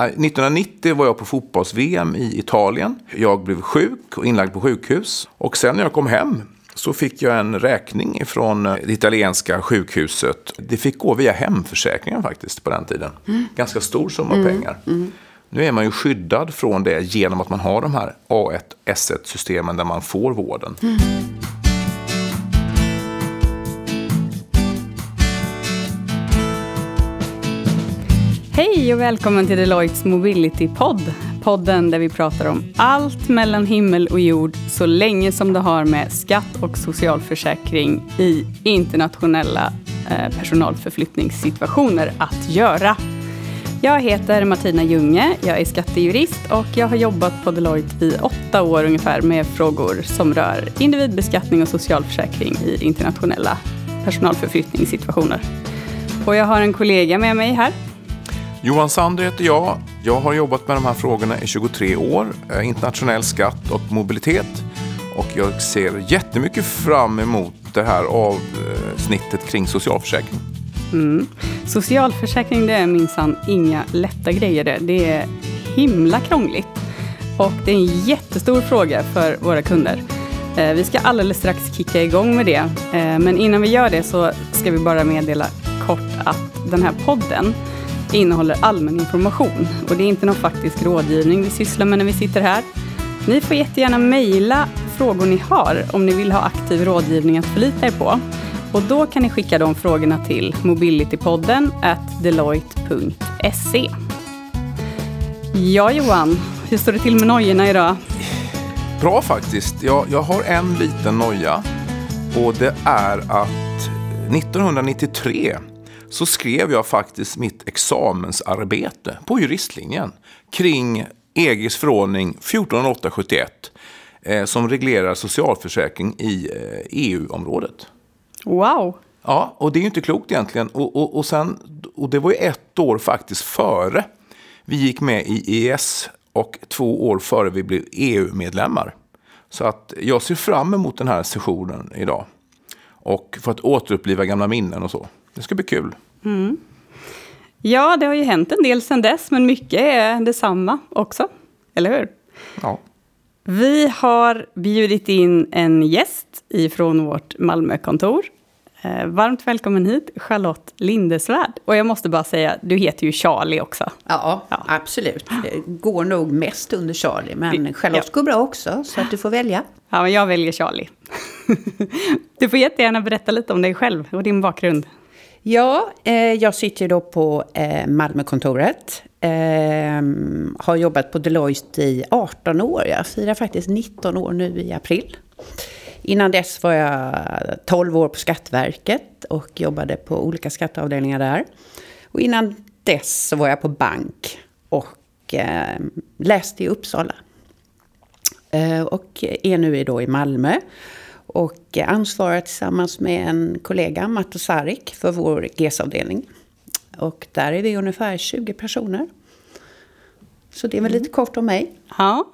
1990 var jag på fotbolls-VM i Italien. Jag blev sjuk och inlagd på sjukhus. Och sen när jag kom hem så fick jag en räkning från det italienska sjukhuset. Det fick gå via hemförsäkringen faktiskt på den tiden. Mm. Ganska stor summa mm. pengar. Mm. Nu är man ju skyddad från det genom att man har de här A1, S1-systemen där man får vården. Hej och välkommen till Deloittes Mobility-podd. Podden där vi pratar om allt mellan himmel och jord så länge som det har med skatt och socialförsäkring i internationella eh, personalförflyttningssituationer att göra. Jag heter Martina Junge, jag är skattejurist och jag har jobbat på Deloitte i åtta år ungefär med frågor som rör individbeskattning och socialförsäkring i internationella personalförflyttningssituationer. Och jag har en kollega med mig här Johan Sander heter jag. Jag har jobbat med de här frågorna i 23 år. Eh, internationell skatt och mobilitet. Och jag ser jättemycket fram emot det här avsnittet kring socialförsäkring. Mm. Socialförsäkring det är minsann inga lätta grejer det. Det är himla krångligt. Och det är en jättestor fråga för våra kunder. Eh, vi ska alldeles strax kicka igång med det. Eh, men innan vi gör det så ska vi bara meddela kort att den här podden innehåller allmän information och det är inte någon faktisk rådgivning vi sysslar med när vi sitter här. Ni får jättegärna mejla frågor ni har om ni vill ha aktiv rådgivning att förlita er på. Och då kan ni skicka de frågorna till mobilitypodden at deloitte.se. Ja, Johan, hur står det till med nojorna idag? Bra faktiskt. Jag, jag har en liten noja och det är att 1993 så skrev jag faktiskt mitt examensarbete på juristlinjen kring EGs förordning 14871 eh, som reglerar socialförsäkring i eh, EU-området. Wow! Ja, och det är ju inte klokt egentligen. Och, och, och, sen, och det var ju ett år faktiskt före vi gick med i EES och två år före vi blev EU-medlemmar. Så att jag ser fram emot den här sessionen idag. Och för att återuppliva gamla minnen och så. Det ska bli kul. Mm. Ja, det har ju hänt en del sedan dess, men mycket är detsamma också. Eller hur? Ja. Vi har bjudit in en gäst ifrån vårt Malmökontor. Eh, varmt välkommen hit, Charlotte Lindesvärd. Och jag måste bara säga, du heter ju Charlie också. Ja, ja. absolut. Det går nog mest under Charlie, men Charlotte ja. går bra också, så att du får välja. Ja, men jag väljer Charlie. du får jättegärna berätta lite om dig själv och din bakgrund. Ja, eh, jag sitter då på eh, Malmökontoret. Eh, har jobbat på Deloitte i 18 år. Jag firar faktiskt 19 år nu i april. Innan dess var jag 12 år på Skatteverket och jobbade på olika skatteavdelningar där. Och innan dess så var jag på bank och eh, läste i Uppsala. Eh, och är nu då i Malmö och ansvarar tillsammans med en kollega, Matte Sarik, för vår GES-avdelning. Och där är vi ungefär 20 personer. Så det är väl lite mm. kort om mig. Ja.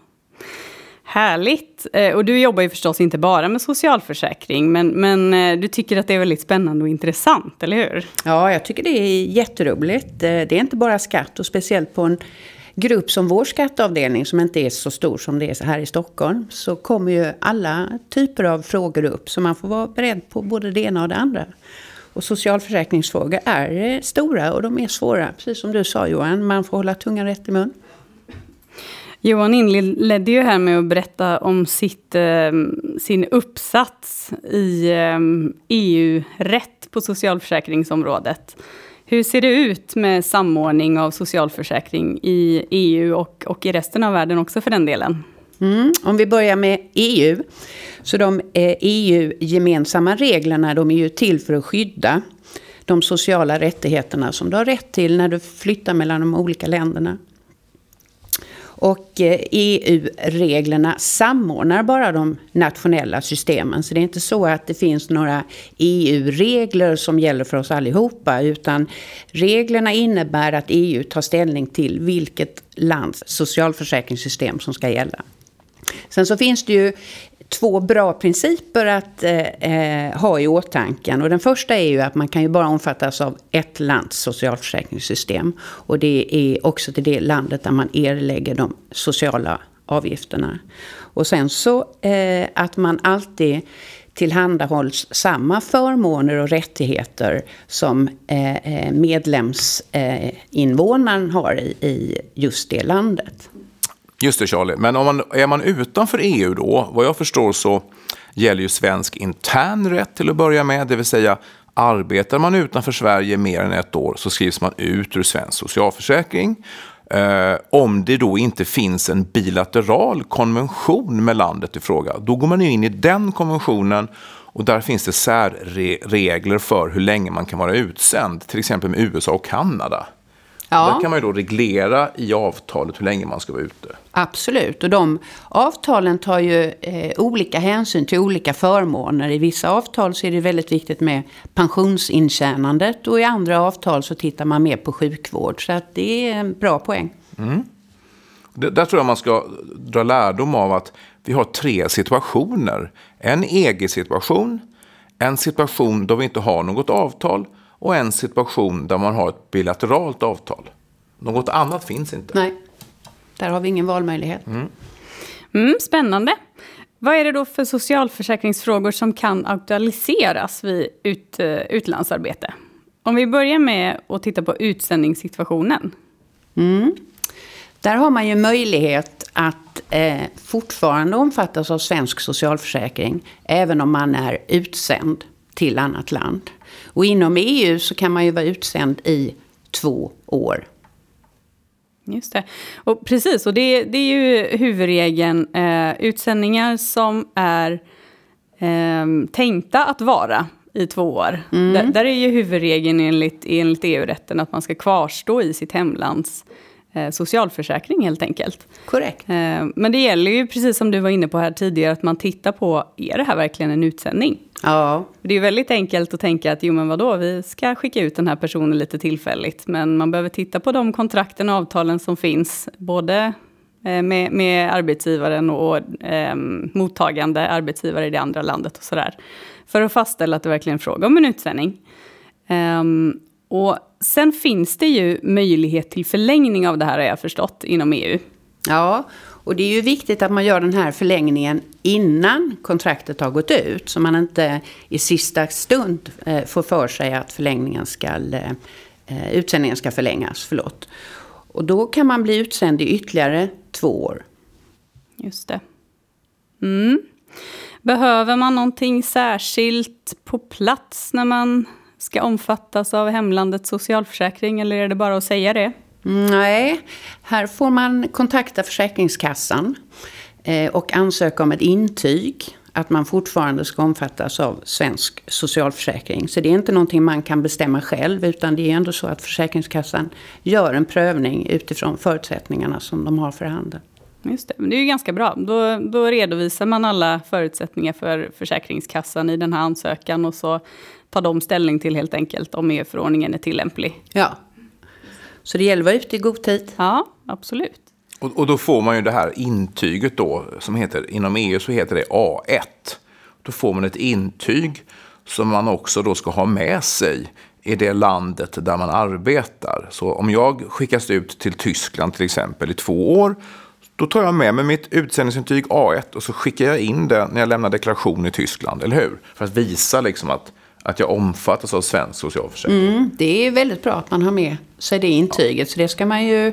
Härligt! Eh, och du jobbar ju förstås inte bara med socialförsäkring, men, men eh, du tycker att det är väldigt spännande och intressant, eller hur? Ja, jag tycker det är jätteroligt. Eh, det är inte bara skatt, och speciellt på en grupp som vår skatteavdelning, som inte är så stor som det är här i Stockholm, så kommer ju alla typer av frågor upp. Så man får vara beredd på både det ena och det andra. Och socialförsäkringsfrågor är eh, stora och de är svåra. Precis som du sa Johan, man får hålla tungan rätt i mun. Johan inledde ju här med att berätta om sitt, eh, sin uppsats i eh, EU-rätt på socialförsäkringsområdet. Hur ser det ut med samordning av socialförsäkring i EU och, och i resten av världen också för den delen? Mm, om vi börjar med EU. Så de eh, e EU-gemensamma reglerna de är ju till för att skydda de sociala rättigheterna som du har rätt till när du flyttar mellan de olika länderna. Och eh, e EU-reglerna samordnar bara de nationella systemen. Så det är inte så att det finns några EU-regler som gäller för oss allihopa. Utan reglerna innebär att EU tar ställning till vilket lands socialförsäkringssystem som ska gälla. Sen så finns det ju två bra principer att eh, eh, ha i åtanke. Och den första är ju att man kan ju bara omfattas av ett lands socialförsäkringssystem. Och det är också till det landet där man erlägger de sociala avgifterna. Och sen så eh, att man alltid tillhandahålls samma förmåner och rättigheter som eh, eh medlemsinvånaren har i, i just det landet. Just det Charlie, men om man, är man utanför EU då, vad jag förstår så gäller ju svensk intern rätt till att börja med, det vill säga arbetar man utanför Sverige mer än ett år så skrivs man ut ur svensk socialförsäkring. Eh, om det då inte finns en bilateral konvention med landet i fråga, då går man in i den konventionen och där finns det särregler för hur länge man kan vara utsänd, till exempel med USA och Kanada. Ja. Där kan man ju då reglera i avtalet hur länge man ska vara ute. Absolut, och de avtalen tar ju eh, olika hänsyn till olika förmåner. I vissa avtal så är det väldigt viktigt med pensionsintjänandet och i andra avtal så tittar man mer på sjukvård. Så att det är en bra poäng. Mm. Det, där tror jag man ska dra lärdom av att vi har tre situationer. En EG-situation, en situation då vi inte har något avtal och en situation där man har ett bilateralt avtal. Något annat finns inte. Nej, där har vi ingen valmöjlighet. Mm. Mm, spännande. Vad är det då för socialförsäkringsfrågor som kan aktualiseras vid ut, uh, utlandsarbete? Om vi börjar med att titta på utsändningssituationen. Mm. Där har man ju möjlighet att eh, fortfarande omfattas av svensk socialförsäkring, även om man är utsänd till annat land. Och inom EU så kan man ju vara utsänd i två år. Just det. Och precis, och det, det är ju huvudregeln. Eh, utsändningar som är eh, tänkta att vara i två år. Mm. Där, där, är ju huvudregeln enligt, enligt EU-rätten att man ska kvarstå i sitt hemlands socialförsäkring helt enkelt. Korrekt. Eh, men det gäller ju, precis som du var inne på här tidigare, att man tittar på, är det här verkligen en utsändning? Ja. Det är väldigt enkelt att tänka att jo men vadå, vi ska skicka ut den här personen lite tillfälligt. Men man behöver titta på de kontrakten och avtalen som finns, både eh, med, med arbetsgivaren och eh, mottagande arbetsgivare i det andra landet och sådär. För att fastställa att det verkligen är fråga om en utsändning. Um, och sen finns det ju möjlighet till förlängning av det här har jag förstått inom EU. Ja, och det är ju viktigt att man gör den här förlängningen innan kontraktet har gått ut. Så man inte i sista stund eh, får för sig att förlängningen ska, eh, utsändningen ska förlängas. Förlåt. Och då kan man bli utsänd i ytterligare två år. Just det. Mm. Behöver man någonting särskilt på plats när man ska omfattas av hemlandets socialförsäkring eller är det bara att säga det? Nej, här får man kontakta Försäkringskassan eh, och ansöka om ett intyg att man fortfarande ska omfattas av svensk socialförsäkring. Så det är inte någonting man kan bestämma själv utan det är ändå så att Försäkringskassan gör en prövning utifrån förutsättningarna som de har för handen. Just det, men det är ju ganska bra. Då, då redovisar man alla förutsättningar för Försäkringskassan i den här ansökan och så tar de ställning till helt enkelt om EU-förordningen är tillämplig. Ja, så det gäller att vara ute i god tid. Ja, absolut. Och, och, då får man ju det här intyget då, som heter, inom EU så heter det A1. Då får man ett intyg som man också då ska ha med sig i det landet där man arbetar. Så om jag skickas ut till Tyskland till exempel i två år, då tar jag med mig mitt utsändningsintyg A1 och så skickar jag in det när jag lämnar deklaration i Tyskland, eller hur? För att visa liksom att att jag omfattas av svensk socialförsäkring. Mm, det är väldigt bra att man har med sig det intyget. Ja. Så det ska man ju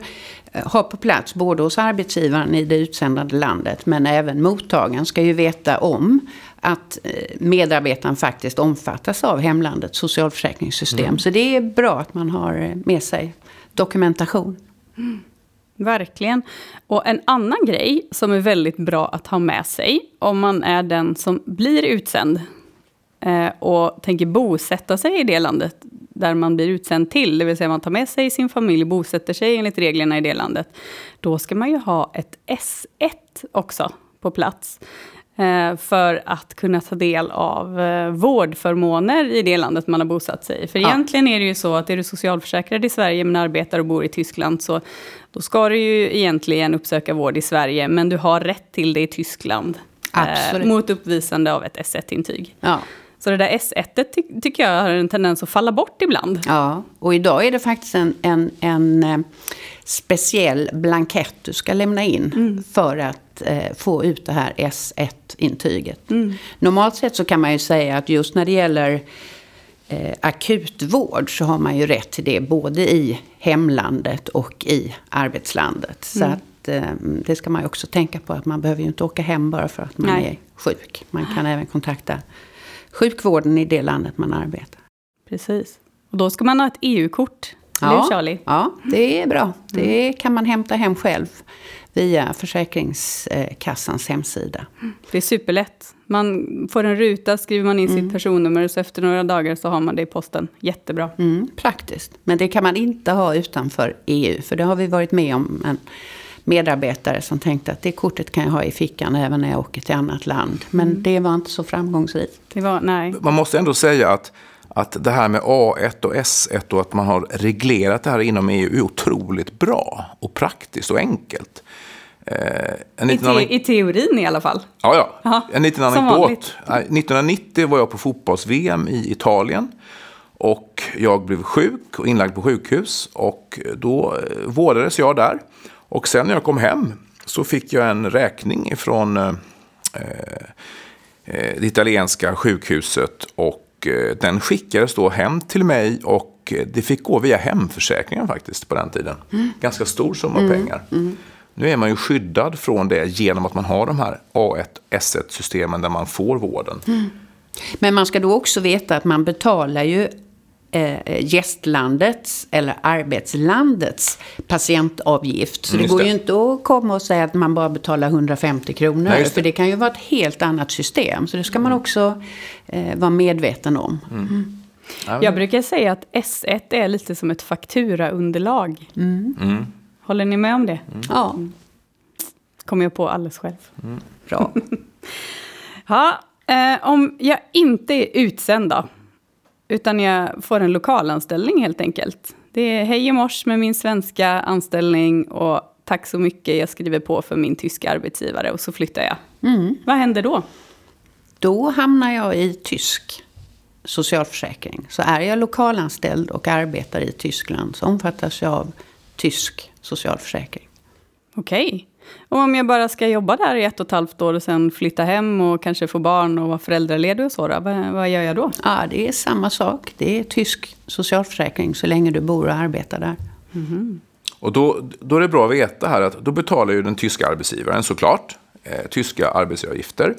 eh, ha på plats både hos arbetsgivaren i det utsändande landet men även mottagaren ska ju veta om att eh, medarbetaren faktiskt omfattas av hemlandets socialförsäkringssystem. Mm. Så det är bra att man har eh, med sig dokumentation. Mm. Verkligen. Och en annan grej som är väldigt bra att ha med sig om man är den som blir utsänd och tänker bosätta sig i det landet där man blir utsänd till, det vill säga man tar med sig sin familj och bosätter sig enligt reglerna i det landet, då ska man ju ha ett S1 också på plats. Eh, för att kunna ta del av eh, vårdförmåner i det landet man har bosatt sig i. För ja. egentligen är det ju så att är du socialförsäkrad i Sverige men arbetar och bor i Tyskland så då ska du ju egentligen uppsöka vård i Sverige men du har rätt till det i Tyskland. Absolut. mot uppvisande av ett S1-intyg. Ja. Så det där S1 ty tycker jag har en tendens att falla bort ibland. Ja, och idag är det faktiskt en, en, en eh, speciell blankett du ska lämna in för att eh, få ut det här S1-intyget. Normalt sett så kan man ju säga att just när det gäller eh, akutvård så har man ju rätt till det både i hemlandet och i arbetslandet. Så att eh, det ska man ju också tänka på att man behöver ju inte åka hem bara för att man Nej. är sjuk. Man kan även kontakta sjukvården i det landet man arbetar. Precis. Och då ska man ha ett EU-kort. Eller hur Charlie? Ja, det är bra. Det kan man hämta hem själv via Försäkringskassans hemsida. Det är superlätt. Man får en ruta, skriver man in sitt personnummer och så efter några dagar så har man det i posten. Jättebra. Mm, praktiskt. Men det kan man inte ha utanför EU. För det har vi varit med om en medarbetare som tänkte att det kortet kan jag ha i fickan även när jag åker till annat land. Men det var inte så framgångsrikt. Det var, nej. Man måste ändå säga att, att det här med A1 och S1 och att man har reglerat det här inom EU är otroligt bra och praktiskt och enkelt. Eh, I, liten anek- te I teorin i alla fall. Ja, ja. Jaha, En liten som anekdot. vanligt. Nej, 1990 var jag på fotbolls-VM i Italien. Och jag blev sjuk och inlagd på sjukhus. Och då eh, vårdades jag där. Och sen när jag kom hem så fick jag en räkning ifrån eh, eh, det italienska sjukhuset. Och eh, den skickades då hem till mig och eh, det fick gå via hemförsäkringen faktiskt på den tiden. Ganska stor summa pengar. Nu är man ju skyddad från det genom att man har de här A1, S1-systemen där man får vården. Men man ska då också veta att man betalar ju eh, gästlandets eller arbetslandets patientavgift. Så Mm, det just går det. ju inte att komma och säga att man bara betalar 150 kronor. Nej, det. för det kan ju vara ett helt annat system. Så det ska man också eh, vara medveten om. Ja, Jag brukar säga att S1 är lite som ett fakturaunderlag. Mm. Håller ni med om det? Ja, Kommer jag på alldeles själv. bra. Ja, eh, om jag inte är utsänd då, utan jag får en lokalanställning helt enkelt. Det är hej i mors med min svenska anställning och tack så mycket, jag skriver på för min tyska arbetsgivare och så flyttar jag. Vad händer då? Då hamnar jag i tysk socialförsäkring. Så är jag lokalanställd och arbetar i Tyskland så omfattas jag av tysk socialförsäkring. Okej. Och om jag bara ska jobba där i ett och ett halvt år och sen flytta hem och kanske få barn och vara föräldraledig och så då, vad, vad gör jag då? Ja, det är samma sak. Det är tysk socialförsäkring så länge du bor och arbetar där. Och då, då är det bra att veta här att då betalar ju den tyska arbetsgivaren såklart eh, tyska arbetsgivaravgifter.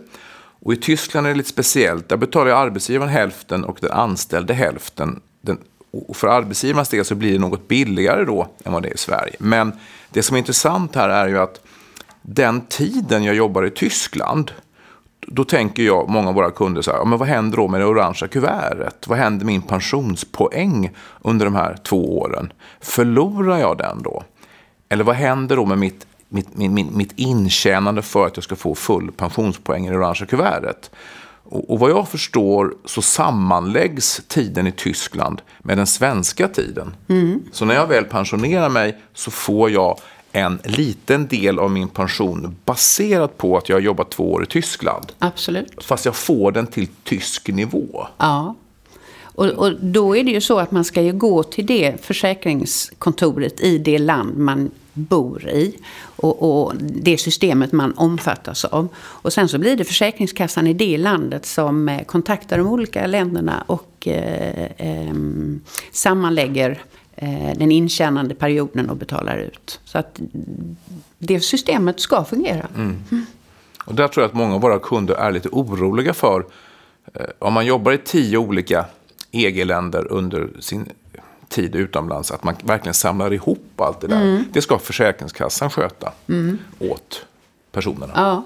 Och i Tyskland är det lite speciellt. Där betalar ju arbetsgivaren hälften och den anställde hälften. Den, och för arbetsgivarens del så blir det något billigare då än vad det är i Sverige. Men det som är intressant här är ju att den tiden jag jobbar i Tyskland då tänker jag, många av våra kunder, så här, men vad händer då med det orangea kuvertet? Vad händer med min pensionspoäng under de här två åren? Förlorar jag den då? Eller vad händer då med mitt, mitt, mitt, mitt intjänande för att jag ska få full pensionspoäng i det orangea kuvertet? Och, vad jag förstår så sammanläggs tiden i Tyskland med den svenska tiden. Så när jag väl pensionerar mig så får jag en liten del av min pension baserat på att jag har jobbat två år i Tyskland. Absolut. Fast jag får den till tysk nivå. Ja. Och, och då är det ju så att man ska ju gå till det försäkringskontoret i det land man bor i. Och, och det systemet man omfattas av. Och sen så blir det Försäkringskassan i det landet som eh, kontaktar de olika länderna och eh, eh, sammanlägger eh, den intjänande perioden och betalar ut. Så att det systemet ska fungera. Mm. Och där tror jag att många av våra kunder är lite oroliga för. Eh, om man jobbar i tio olika EG-länder under sin tid utomlands, att man verkligen samlar ihop allt det där. Det ska Försäkringskassan sköta åt personerna. Ja.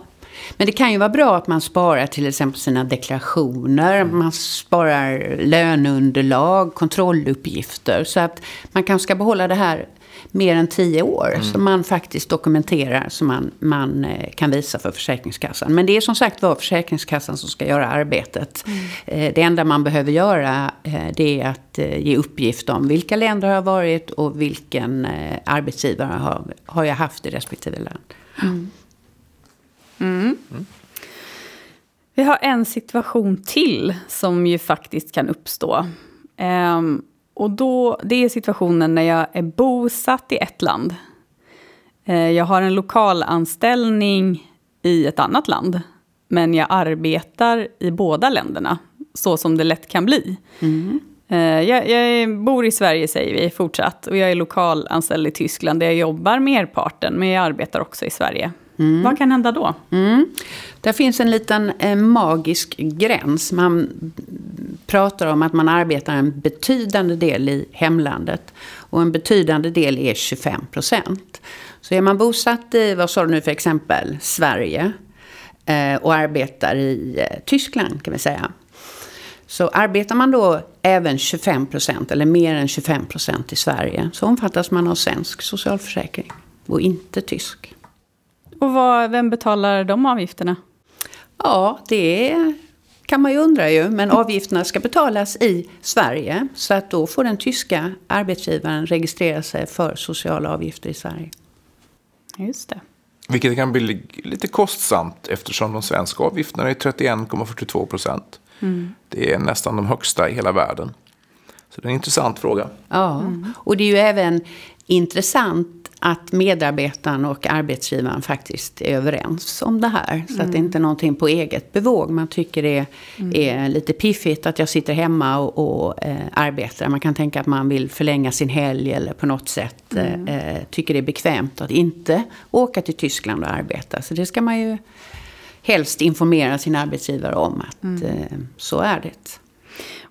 Men det kan ju vara bra att man sparar till exempel sina deklarationer, man sparar löneunderlag, kontrolluppgifter. Så att man kanske ska behålla det här mer än tio år. Så man faktiskt dokumenterar så man, man eh, kan visa för Försäkringskassan. Men det är som sagt var Försäkringskassan som ska göra arbetet. Eh, Det enda man behöver göra eh, det är att ge uppgift om vilka länder har varit och vilken arbetsgivare har, har jag haft i respektive land. Vi har en situation till som ju faktiskt kan uppstå. Um, och då, det är situationen när jag är bosatt i ett land. Uh, jag har en lokalanställning i ett annat land. Men jag arbetar i båda länderna, så som det lätt kan bli. Mm. Jag, jag, bor i Sverige, säger vi, fortsatt. Och jag är lokalanställd i Tyskland, där jag jobbar merparten. Men jag arbetar också i Sverige. Mm. Vad kan hända då? Mm. Det finns en liten eh, magisk gräns. Man pratar om att man arbetar en betydande del i hemlandet. Och en betydande del är 25 procent. Så är man bosatt i, vad sa du nu för exempel, Sverige eh, och arbetar i eh, Tyskland kan vi säga. Så arbetar man då även 25 procent eller mer än 25 procent i Sverige så omfattas man av svensk socialförsäkring och inte tysk. Och vad, vem betalar de avgifterna? Ja, det kan man ju undra ju. Men avgifterna ska betalas i Sverige. Så att då får den tyska arbetsgivaren registrera sig för sociala avgifter i Sverige. Just det. Vilket kan bli lite kostsamt eftersom de svenska avgifterna är 31,42 procent. Mm. Det är nästan de högsta i hela världen. Så det är en intressant fråga. Ja, och det är ju även intressant att medarbetaren och arbetsgivaren faktiskt är överens om det här. Så mm. att det inte är någonting på eget bevåg. Man tycker det mm. är lite piffigt att jag sitter hemma och, och eh, arbetar. Man kan tänka att man vill förlänga sin helg eller på något sätt mm. eh, tycker det är bekvämt att inte åka till Tyskland och arbeta. Så det ska man ju helst informera sin arbetsgivare om att mm. eh, så är det.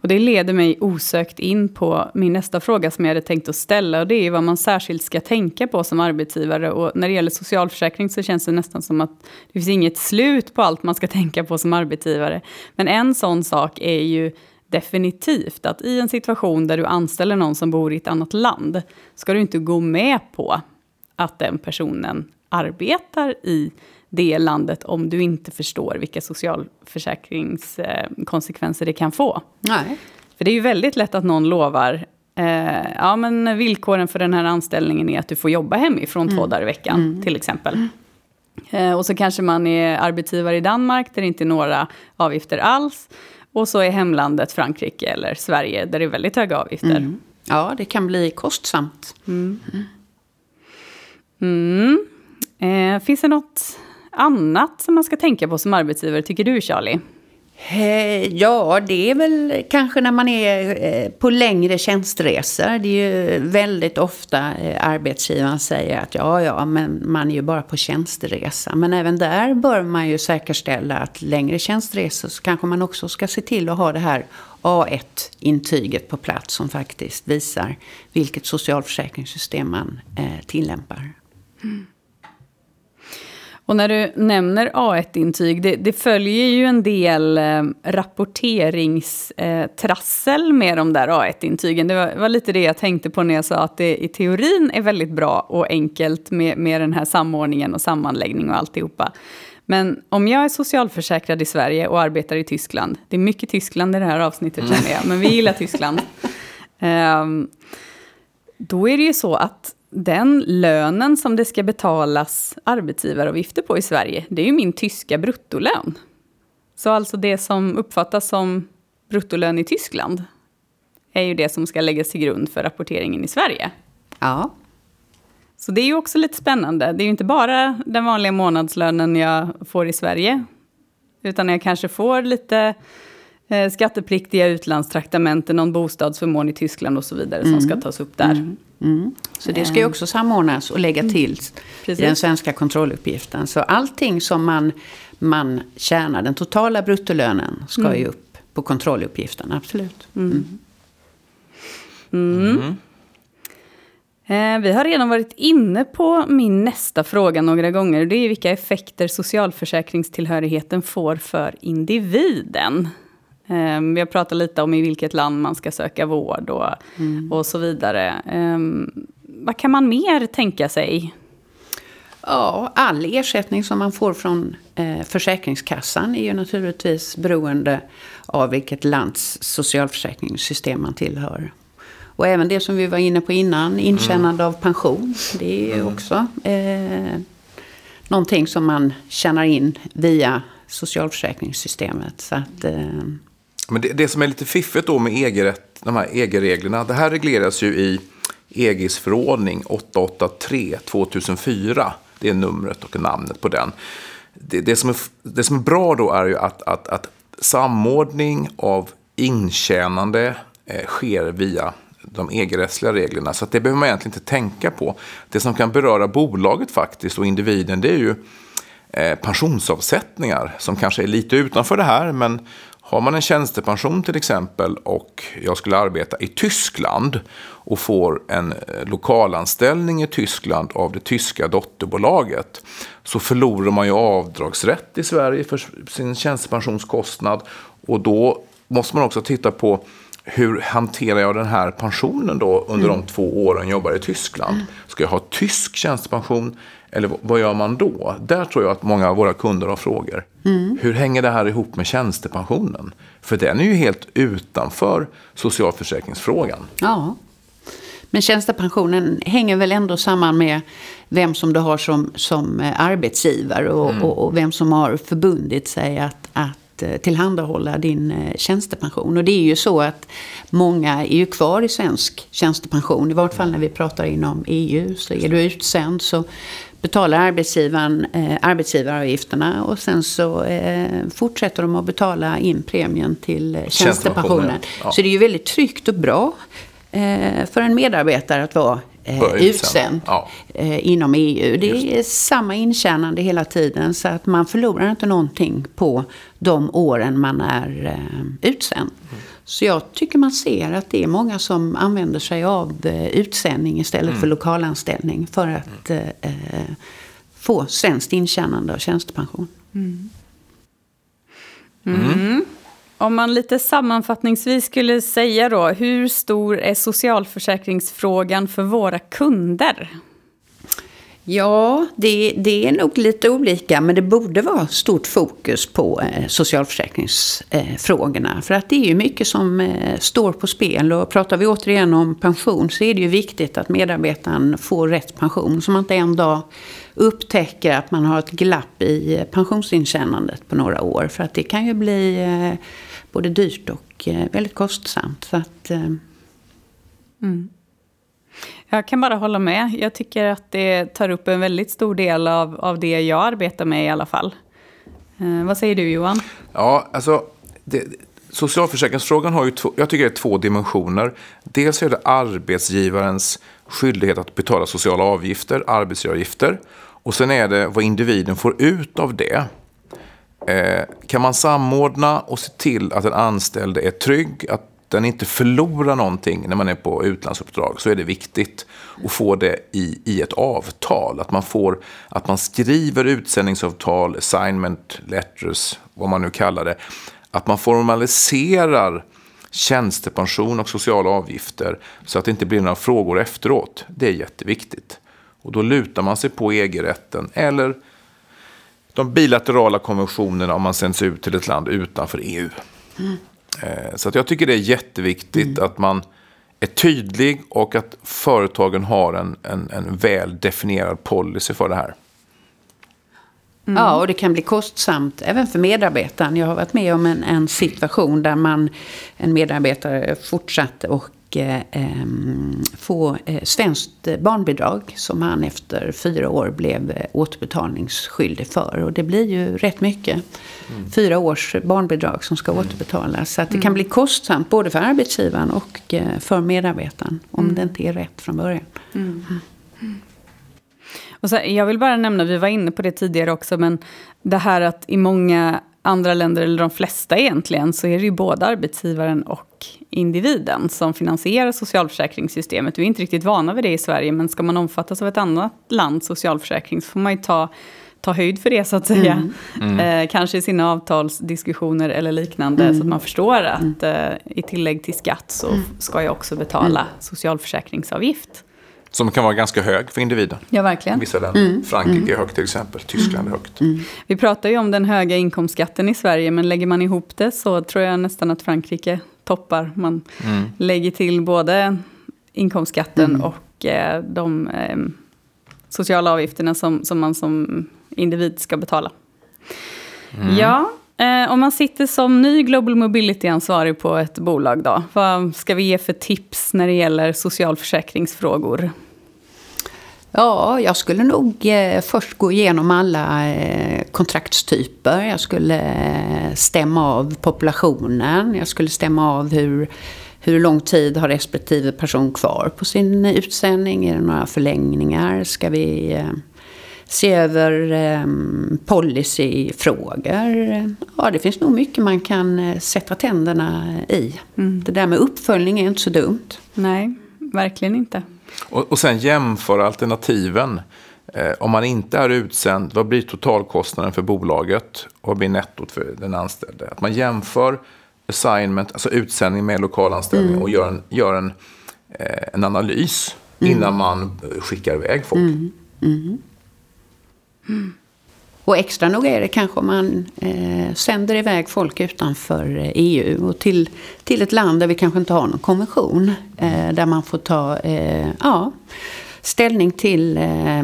Och det leder mig osökt in på min nästa fråga som jag hade tänkt att ställa. Och det är vad man särskilt ska tänka på som arbetsgivare. Och när det gäller socialförsäkring så känns det nästan som att det finns inget slut på allt man ska tänka på som arbetsgivare. Men en sån sak är ju definitivt att i en situation där du anställer någon som bor i ett annat land ska du inte gå med på att den personen arbetar i det landet om du inte förstår vilka socialförsäkringskonsekvenser det kan få. Nej. För det är ju väldigt lätt att någon lovar eh, ja, men villkoren för den här anställningen är att du får jobba hemifrån mm. två dagar i veckan, mm. till exempel. Eh, och så kanske man är arbetsgivare i Danmark, där det inte är några avgifter alls. Och så är hemlandet Frankrike eller Sverige, där det är väldigt höga avgifter. Mm. Ja, det kan bli kostsamt. Mm. Mm. Eh, finns det något annat som man ska tänka på som arbetsgivare, tycker du Charlie? Eh, ja, det är väl kanske när man är eh, på längre tjänstresor. Det är ju väldigt ofta eh, arbetsgivaren säger att ja, ja, men man är ju bara på tjänsteresa. Men även där bör man ju säkerställa att längre tjänstresor så kanske man också ska se till att ha det här A1-intyget på plats som faktiskt visar vilket socialförsäkringssystem man tillämpar. Mm. Och när du nämner A1-intyg, det, det, följer ju en del eh, rapporteringstrassel med de där A1-intygen. Det var, var, lite det jag tänkte på när jag sa att det i teorin är väldigt bra och enkelt med, med den här samordningen och sammanläggning och alltihopa. Men om jag är socialförsäkrad i Sverige och arbetar i Tyskland, det är mycket Tyskland i det här avsnittet känner jag, men vi gillar Tyskland. Um, då är det ju så att den lönen som det ska betalas arbetsgivaravgifter på i Sverige, det är ju min tyska bruttolön. Så alltså det som uppfattas som bruttolön i Tyskland är ju det som ska läggas till grund för rapporteringen i Sverige. Ja. Så det är ju också lite spännande. Det är ju inte bara den vanliga månadslönen jag får i Sverige, utan jag kanske får lite eh, skattepliktiga utlandstraktamenten, någon bostadsförmån i Tyskland och så vidare mm. som ska tas upp där. Mm. Mm. Så det ska ju också samordnas och lägga till mm. i den svenska kontrolluppgiften. Så allting som man, man tjänar, den totala bruttolönen, ska mm. ju upp på kontrolluppgiften, absolut. Mm. Mm. mm. Eh, vi har redan varit inne på min nästa fråga några gånger. Det är vilka effekter socialförsäkringstillhörigheten får för individen. Um, vi har pratat lite om i vilket land man ska söka vård och, mm. och så vidare. Um, vad kan man mer tänka sig? Ja, all ersättning som man får från eh, Försäkringskassan är ju naturligtvis beroende av vilket lands socialförsäkringssystem man tillhör. Och även det som vi var inne på innan, intjänande mm. av pension. Det är ju mm. också eh, någonting som man tjänar in via socialförsäkringssystemet. Så att, eh, men det, det som är lite fiffigt då med EG-rätt, de här EG-reglerna, det här regleras ju i EGs förordning 883 2004. Det är numret och namnet på den. Det, det, som, är, det som är bra då är ju att, att, att samordning av intjänande eh, sker via de EG-rättsliga reglerna. Så det behöver man egentligen inte tänka på. Det som kan beröra bolaget faktiskt och individen det är ju eh, pensionsavsättningar som kanske är lite utanför det här. Men har man en tjänstepension till exempel och jag skulle arbeta i Tyskland och får en eh, lokalanställning i Tyskland av det tyska dotterbolaget så förlorar man ju avdragsrätt i Sverige för sin tjänstepensionskostnad och då måste man också titta på hur hanterar jag den här pensionen då under mm. de två åren jag jobbar i Tyskland? Mm. Ska jag ha tysk tjänstepension eller vad gör man då? Där tror jag att många av våra kunder har frågor. Mm. Hur hänger det här ihop med tjänstepensionen? För den är ju helt utanför socialförsäkringsfrågan. Ja. Men tjänstepensionen hänger väl ändå samman med vem som du har som, som eh, arbetsgivare och, mm. och, och vem som har förbundit sig att, att eh, tillhandahålla din eh, tjänstepension. Och det är ju så att många är ju kvar i svensk tjänstepension. I vart fall när vi pratar inom EU. Så är du utsänd så betalar arbetsgivaren eh, arbetsgivaravgifterna och sen så eh, fortsätter de att betala in premien till eh, tjänstepensionen. Ja. Så det är ju väldigt tryggt och bra eh, för en medarbetare att vara eh, utsänd ja. eh, inom EU. Det Just. är samma intjänande hela tiden så att man förlorar inte någonting på de åren man är utsänd. Mm. Så jag tycker man ser att det är många som använder sig av eh, utsändning istället mm. för lokalanställning för att mm. eh, få svenskt intjänande av tjänstepension. Mm. mm. Om man lite sammanfattningsvis skulle säga då, hur stor är socialförsäkringsfrågan för våra kunder? Ja, det, det, är nog lite olika, men det borde vara stort fokus på eh, socialförsäkringsfrågorna. Eh, för att det är ju mycket som eh, står på spel. Och pratar vi återigen om pension så är det ju viktigt att medarbetaren får rätt pension. Så man inte en dag upptäcker att man har ett glapp i eh, pensionsintjänandet på några år. För att det kan ju bli eh, både dyrt och eh, väldigt kostsamt. Så att, eh, mm. Jag kan bara hålla med. Jag tycker att det tar upp en väldigt stor del av, av det jag arbetar med i alla fall. Eh, vad säger du Johan? Ja, alltså det, socialförsäkringsfrågan har ju två, jag tycker det är två dimensioner. Dels är det arbetsgivarens skyldighet att betala sociala avgifter, arbetsgivaravgifter. Och sen är det vad individen får ut av det. Eh, kan man samordna och se till att den anställde är trygg, att den inte förlorar någonting när man är på utlandsuppdrag så är det viktigt att få det i, i ett avtal. Att man, får, att man skriver utsändningsavtal, assignment letters, vad man nu kallar det. Att man formaliserar tjänstepension och sociala avgifter så att det inte blir några frågor efteråt. Det är jätteviktigt. Och då lutar man sig på EG-rätten eller de bilaterala konventionerna om man sänds ut till ett land utanför EU. Mm. Eh, så att jag tycker det är jätteviktigt mm. att man är tydlig och att företagen har en, en, en väl definierad policy för det här. Mm. Ja, och det kan bli kostsamt även för medarbetaren. Jag har varit med om en, en situation där man, en medarbetare fortsatte och eh, få eh, svenskt barnbidrag som han efter fyra år blev eh, återbetalningsskyldig för. Och det blir ju rätt mycket. Mm. Fyra års barnbidrag som ska mm. återbetalas. Så att det kan mm. bli kostsamt både för arbetsgivaren och eh, för medarbetaren om mm. det inte är rätt från början. Mm. Och så, jag vill bara nämna, vi var inne på det tidigare också, men det här att i många andra länder, eller de flesta egentligen, så är det ju både arbetsgivaren och individen som finansierar socialförsäkringssystemet. Vi är inte riktigt vana vid det i Sverige, men ska man omfattas av ett annat lands socialförsäkring så får man ju ta, ta höjd för det så att säga. Mm. Mm. Eh, kanske i sina avtalsdiskussioner eller liknande, mm. så att man förstår att eh, i tillägg till skatt så mm. ska jag också betala mm. socialförsäkringsavgift. Som kan vara ganska hög för individen. Ja, verkligen. Vissa länder. Mm. Frankrike mm. är högt till exempel. Tyskland är högt. Mm. Vi pratar ju om den höga inkomstskatten i Sverige, men lägger man ihop det så tror jag nästan att Frankrike toppar. Man mm. lägger till både inkomstskatten mm. och eh, de eh, sociala avgifterna som, som man som individ ska betala. Ja, eh, om man sitter som ny Global Mobility-ansvarig på ett bolag då, vad ska vi ge för tips när det gäller socialförsäkringsfrågor? Ja, jag skulle nog eh, först gå igenom alla eh, kontraktstyper. Jag skulle eh, stämma av populationen. Jag skulle stämma av hur, hur lång tid har respektive person kvar på sin utsändning. Är det några förlängningar? Ska vi se över eh, policyfrågor? Ja, det finns nog mycket man kan sätta tänderna i. Det där med uppföljning är inte så dumt. Nej, verkligen inte. Och, och sen jämföra alternativen. Eh, om man inte är utsänd, vad blir totalkostnaden för bolaget? Och vad blir nettot för den anställde? Att man jämför assignment, alltså utsändning med lokalanställning och gör en, gör en, eh, en analys innan man skickar iväg folk. Och extra nog är det kanske om man eh, sänder iväg folk utanför eh, EU och till, till ett land där vi kanske inte har någon konvention. Eh, där man får ta eh, ja, ställning till eh,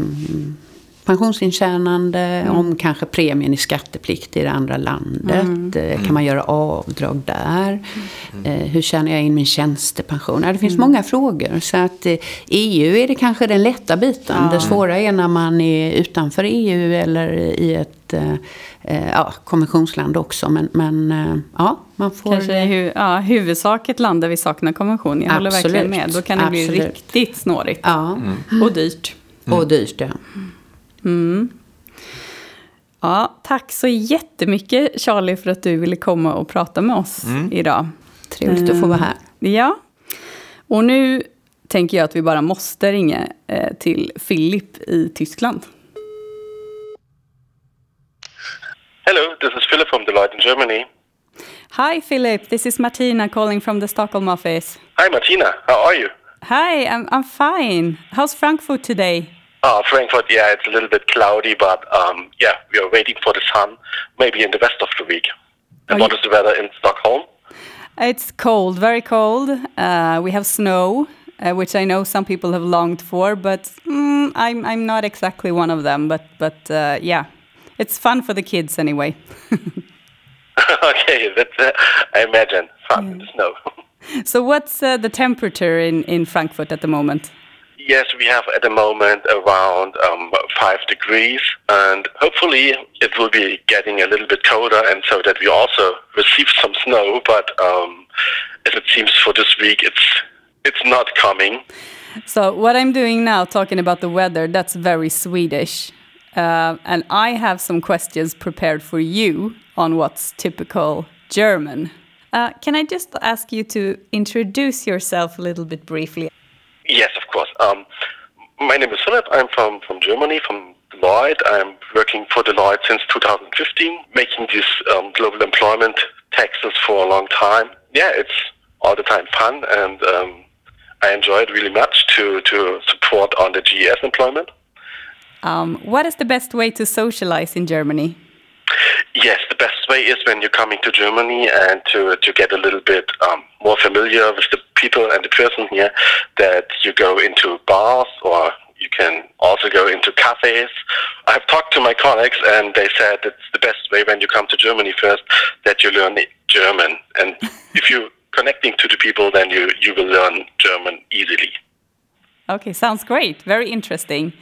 pensionsintjänande, om kanske premien är skattepliktig i det andra landet. Eh, Kan man göra avdrag där? Eh, hur tjänar jag in min tjänstepension? Ja, det finns många frågor. Så att eh, EU är det kanske den lätta biten. Det svåra är när man är utanför EU eller i ett ja, konventionsland också. Men, men ja, man får... Kanske hu ja, huvudsak ett land där vi saknar konvention. Jag håller Absolut. verkligen med. Då kan det bli Absolut. riktigt snårigt. Ja, Och dyrt. och dyrt ja. Ja, tack så jättemycket Charlie för att du ville komma och prata med oss idag. Trevligt att få vara här. Ja, och nu tänker jag att vi bara måste ringa eh, till Philip i Tyskland. Hello, this is Philip from Deloitte in Germany. Hi Philip, this is Martina calling from the Stockholm office. Hi, Martina. How are you? Hi, I'm, I'm fine. How's Frankfurt today? Oh, Frankfurt, yeah, it's a little bit cloudy, but um, yeah, we are waiting for the sun, maybe in the rest of the week. And what the weather in Stockholm? It's cold, very cold. Uh, we have snow, uh, which I know some people have longed for, but mm, I'm I'm not exactly one of them. But but uh, yeah, it's fun for the kids anyway. okay, that's, uh, I imagine. Fun in the snow. so what's uh, the temperature in in Frankfurt at the moment? Yes, we have at the moment around um, five degrees, and hopefully it will be getting a little bit colder, and so that we also receive some snow. But um, as it seems for this week, it's it's not coming. So what I'm doing now, talking about the weather, that's very Swedish. Uh, and I have some questions prepared for you on what's typical German. Uh, can I just ask you to introduce yourself a little bit briefly? Yes, of course. Um, my name is Philip. I'm from, from Germany, from Deloitte. I'm working for Deloitte since 2015, making these um, global employment taxes for a long time. Yeah, it's all the time fun, and um, I enjoy it really much to, to support on the GES employment. Um, what is the best way to socialize in Germany? Yes, the best way is when you're coming to Germany and to to get a little bit um, more familiar with the people and the person here. That you go into bars or you can also go into cafes. I've talked to my colleagues and they said it's the best way when you come to Germany first that you learn German. And if you're connecting to the people, then you you will learn German easily. Okay, sounds great. Very interesting.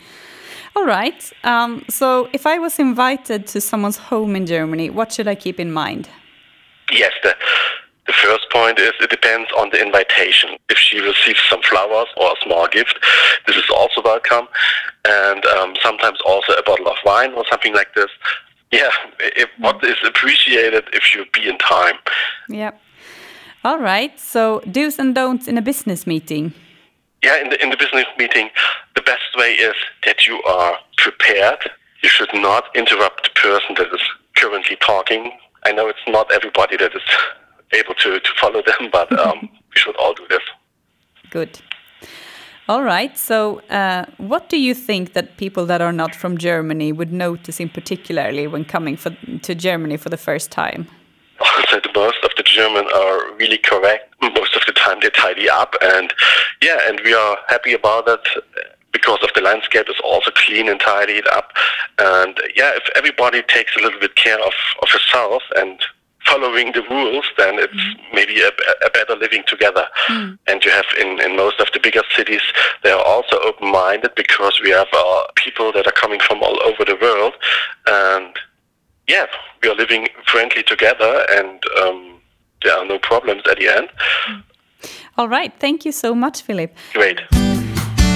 All right. Um, so, if I was invited to someone's home in Germany, what should I keep in mind? Yes, the the first point is it depends on the invitation. If she receives some flowers or a small gift, this is also welcome, and um, sometimes also a bottle of wine or something like this. Yeah, if, what is appreciated if you be in time. Yep. All right. So, do's and don'ts in a business meeting. Yeah, in the in the business meeting, the best way is that you are prepared. You should not interrupt the person that is currently talking. I know it's not everybody that is able to, to follow them, but um, we should all do this. Good. All right. So, uh, what do you think that people that are not from Germany would notice in particularly when coming for, to Germany for the first time? The most of the German are really correct. Most of the time they tidy up, and yeah, and we are happy about that because of the landscape is also clean and tidied up. And yeah, if everybody takes a little bit care of, of herself and following the rules, then it's maybe a, a better living together. And you have in, in most of the bigger cities, they are also open-minded because we have uh, people that are coming from all over the world. And yeah, we are living friendly together and um, there are no problems at the end. All right, thank you so much Philip. Great.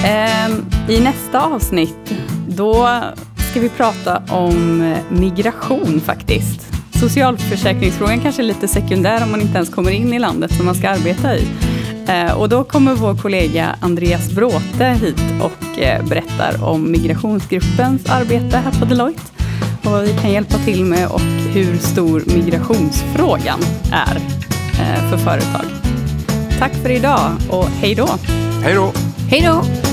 Ehm, I nästa avsnitt, då ska vi prata om eh, migration faktiskt. Socialförsäkringsfrågan kanske är lite sekundär om man inte ens kommer in i landet som man ska arbeta i. Eh, och då kommer vår kollega Andreas Bråte hit och eh, berättar om migrationsgruppens arbete här på Deloitte och vad vi kan hjälpa till med och hur stor migrationsfrågan är eh, för företag. Tack för idag och hej då! Hej då! Hej då!